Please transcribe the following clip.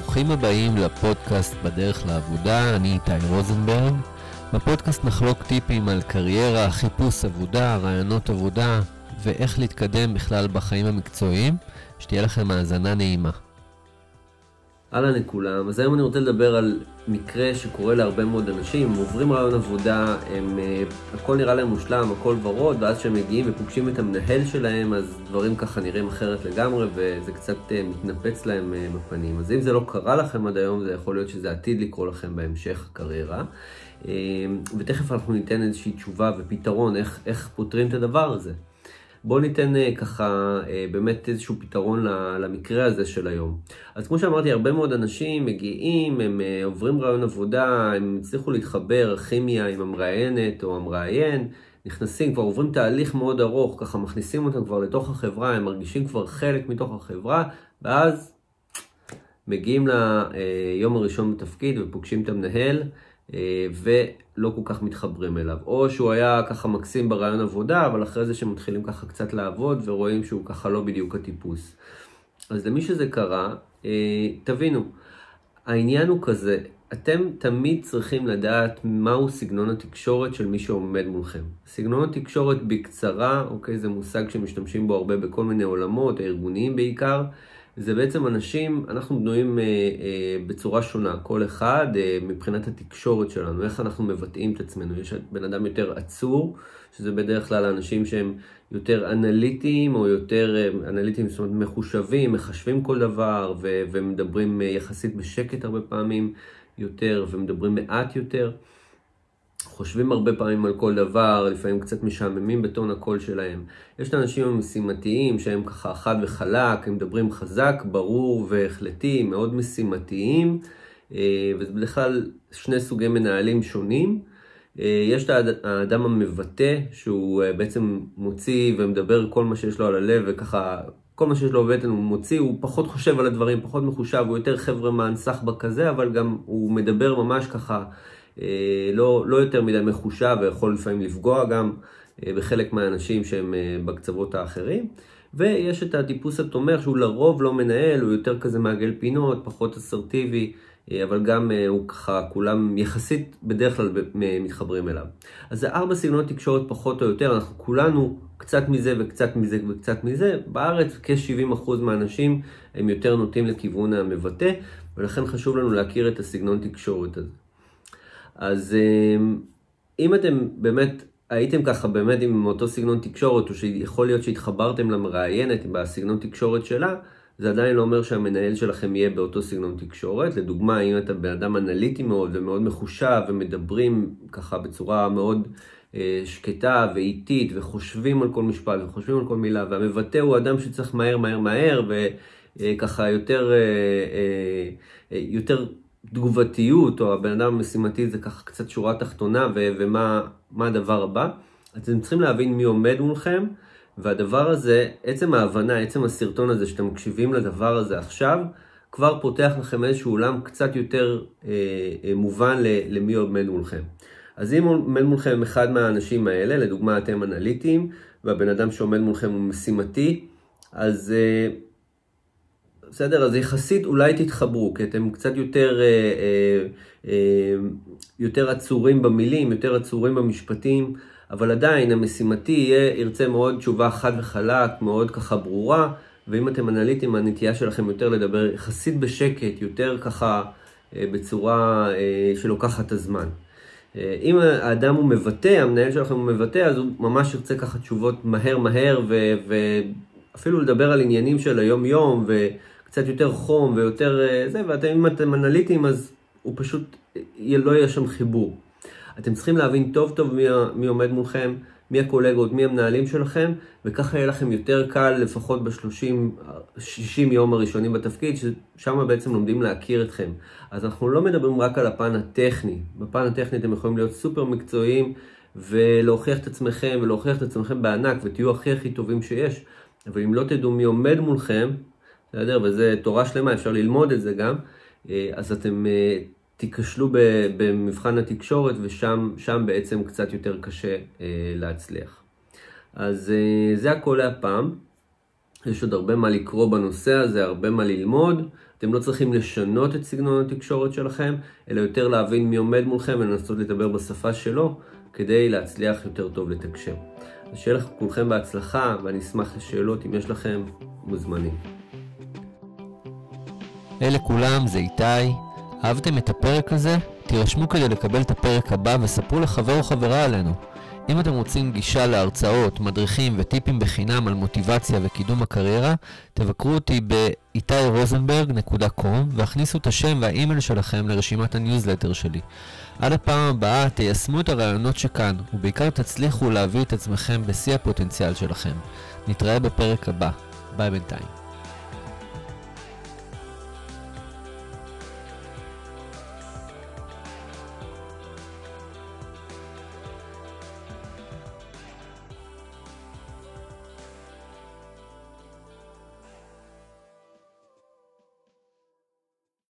ברוכים הבאים לפודקאסט בדרך לעבודה, אני איתי רוזנברג. בפודקאסט נחלוק טיפים על קריירה, חיפוש עבודה, רעיונות עבודה ואיך להתקדם בכלל בחיים המקצועיים. שתהיה לכם האזנה נעימה. אהלן לכולם, אז היום אני רוצה לדבר על מקרה שקורה להרבה מאוד אנשים, הם עוברים רעיון עבודה, הם, uh, הכל נראה להם מושלם, הכל ורוד, ואז כשהם מגיעים ופוגשים את המנהל שלהם, אז דברים ככה נראים אחרת לגמרי, וזה קצת uh, מתנפץ להם uh, בפנים. אז אם זה לא קרה לכם עד היום, זה יכול להיות שזה עתיד לקרות לכם בהמשך הקריירה. ותכף אנחנו ניתן איזושהי תשובה ופתרון איך, איך פותרים את הדבר הזה. בואו ניתן אה, ככה אה, באמת איזשהו פתרון למקרה הזה של היום. אז כמו שאמרתי, הרבה מאוד אנשים מגיעים, הם אה, עוברים רעיון עבודה, הם הצליחו להתחבר, כימיה עם המראיינת או המראיין, נכנסים, כבר עוברים תהליך מאוד ארוך, ככה מכניסים אותם כבר לתוך החברה, הם מרגישים כבר חלק מתוך החברה, ואז מגיעים ליום הראשון בתפקיד ופוגשים את המנהל. אה, ולא כל כך מתחברים אליו. או שהוא היה ככה מקסים ברעיון עבודה, אבל אחרי זה שמתחילים ככה קצת לעבוד ורואים שהוא ככה לא בדיוק הטיפוס. אז למי שזה קרה, אה, תבינו, העניין הוא כזה, אתם תמיד צריכים לדעת מהו סגנון התקשורת של מי שעומד מולכם. סגנון התקשורת בקצרה, אוקיי, זה מושג שמשתמשים בו הרבה בכל מיני עולמות, הארגוניים בעיקר. זה בעצם אנשים, אנחנו בנויים אה, אה, בצורה שונה, כל אחד אה, מבחינת התקשורת שלנו, איך אנחנו מבטאים את עצמנו. יש בן אדם יותר עצור, שזה בדרך כלל אנשים שהם יותר אנליטיים, או יותר אה, אנליטיים, זאת אומרת מחושבים, מחשבים כל דבר, ו- ומדברים אה, יחסית בשקט הרבה פעמים יותר, ומדברים מעט יותר. חושבים הרבה פעמים על כל דבר, לפעמים קצת משעממים בטון הקול שלהם. יש את האנשים המשימתיים שהם ככה חד וחלק, הם מדברים חזק, ברור והחלטי, מאוד משימתיים, אה, וזה בדרך כלל שני סוגי מנהלים שונים. אה, יש את האדם המבטא, שהוא אה, בעצם מוציא ומדבר כל מה שיש לו על הלב, וככה כל מה שיש לו בבטן הוא מוציא, הוא פחות חושב על הדברים, פחות מחושב, הוא יותר חבר'ה מהנסחבא כזה, אבל גם הוא מדבר ממש ככה אה, לא, לא יותר מדי מחושב ויכול לפעמים לפגוע גם אה, בחלק מהאנשים שהם אה, בקצוות האחרים. ויש את הטיפוס התומך שהוא לרוב לא מנהל, הוא יותר כזה מעגל פינות, פחות אסרטיבי, אבל גם הוא ככה, כולם יחסית בדרך כלל מתחברים אליו. אז זה ארבע סגנונות תקשורת פחות או יותר, אנחנו כולנו קצת מזה וקצת מזה וקצת מזה. בארץ כ-70% מהאנשים הם יותר נוטים לכיוון המבטא, ולכן חשוב לנו להכיר את הסגנון תקשורת הזה. אז אמ, אם אתם באמת הייתם ככה באמת עם אותו סגנון תקשורת, או שיכול להיות שהתחברתם למראיינת בסגנון תקשורת שלה, זה עדיין לא אומר שהמנהל שלכם יהיה באותו סגנון תקשורת. לדוגמה, אם אתה בן אדם אנליטי מאוד ומאוד מחושב ומדברים ככה בצורה מאוד אה, שקטה ואיטית וחושבים על כל משפט וחושבים על כל מילה, והמבטא הוא אדם שצריך מהר מהר מהר וככה יותר, אה, אה, אה, יותר תגובתיות, או הבן אדם המשימתי זה ככה קצת שורה תחתונה, ו- ומה הדבר הבא. אתם צריכים להבין מי עומד מולכם, והדבר הזה, עצם ההבנה, עצם הסרטון הזה שאתם מקשיבים לדבר הזה עכשיו, כבר פותח לכם איזשהו עולם קצת יותר אה, אה, מובן למי עומד מולכם. אז אם עומד מולכם אחד מהאנשים האלה, לדוגמה אתם אנליטיים, והבן אדם שעומד מולכם הוא משימתי, אז אה, בסדר? אז יחסית אולי תתחברו, כי אתם קצת יותר, אה, אה, אה, יותר עצורים במילים, יותר עצורים במשפטים, אבל עדיין המשימתי יהיה, ירצה מאוד תשובה חד וחלק, מאוד ככה ברורה, ואם אתם אנליטים, הנטייה שלכם יותר לדבר יחסית בשקט, יותר ככה אה, בצורה אה, שלוקחת את הזמן. אה, אם האדם הוא מבטא, המנהל שלכם הוא מבטא, אז הוא ממש ירצה ככה תשובות מהר מהר, ואפילו לדבר על עניינים של היום-יום, ו... קצת יותר חום ויותר אה, זה, ואם אתם אנליטים אז הוא פשוט, לא יהיה שם חיבור. אתם צריכים להבין טוב טוב מי, מי עומד מולכם, מי הקולגות, מי המנהלים שלכם, וככה יהיה לכם יותר קל לפחות ב-30-60 יום הראשונים בתפקיד, ששם בעצם לומדים להכיר אתכם. אז אנחנו לא מדברים רק על הפן הטכני. בפן הטכני אתם יכולים להיות סופר מקצועיים ולהוכיח את עצמכם ולהוכיח את עצמכם בענק ותהיו הכי הכי טובים שיש. אבל אם לא תדעו מי עומד מולכם, בסדר? וזה תורה שלמה, אפשר ללמוד את זה גם. אה, אז אתם אה, תיכשלו במבחן התקשורת ושם בעצם קצת יותר קשה אה, להצליח. אז זה הכל להפעם. יש עוד הרבה מה לקרוא בנושא הזה, הרבה מה ללמוד, אתם לא צריכים לשנות את סגנון התקשורת שלכם, אלא יותר להבין מי עומד מולכם ולנסות לדבר בשפה שלו, כדי להצליח יותר טוב לתקשר. אז שיהיה לכם כולכם בהצלחה, ואני אשמח לשאלות אם יש לכם מוזמנים. אהלן כולם, זה איתי. אהבתם את הפרק הזה? תירשמו כדי לקבל את הפרק הבא וספרו לחבר או חברה עלינו. אם אתם רוצים גישה להרצאות, מדריכים וטיפים בחינם על מוטיבציה וקידום הקריירה, תבקרו אותי ב-itairosenberg.com והכניסו את השם והאימייל שלכם לרשימת הניוזלטר שלי. עד הפעם הבאה תיישמו את הרעיונות שכאן, ובעיקר תצליחו להביא את עצמכם בשיא הפוטנציאל שלכם. נתראה בפרק הבא. ביי בינתיים.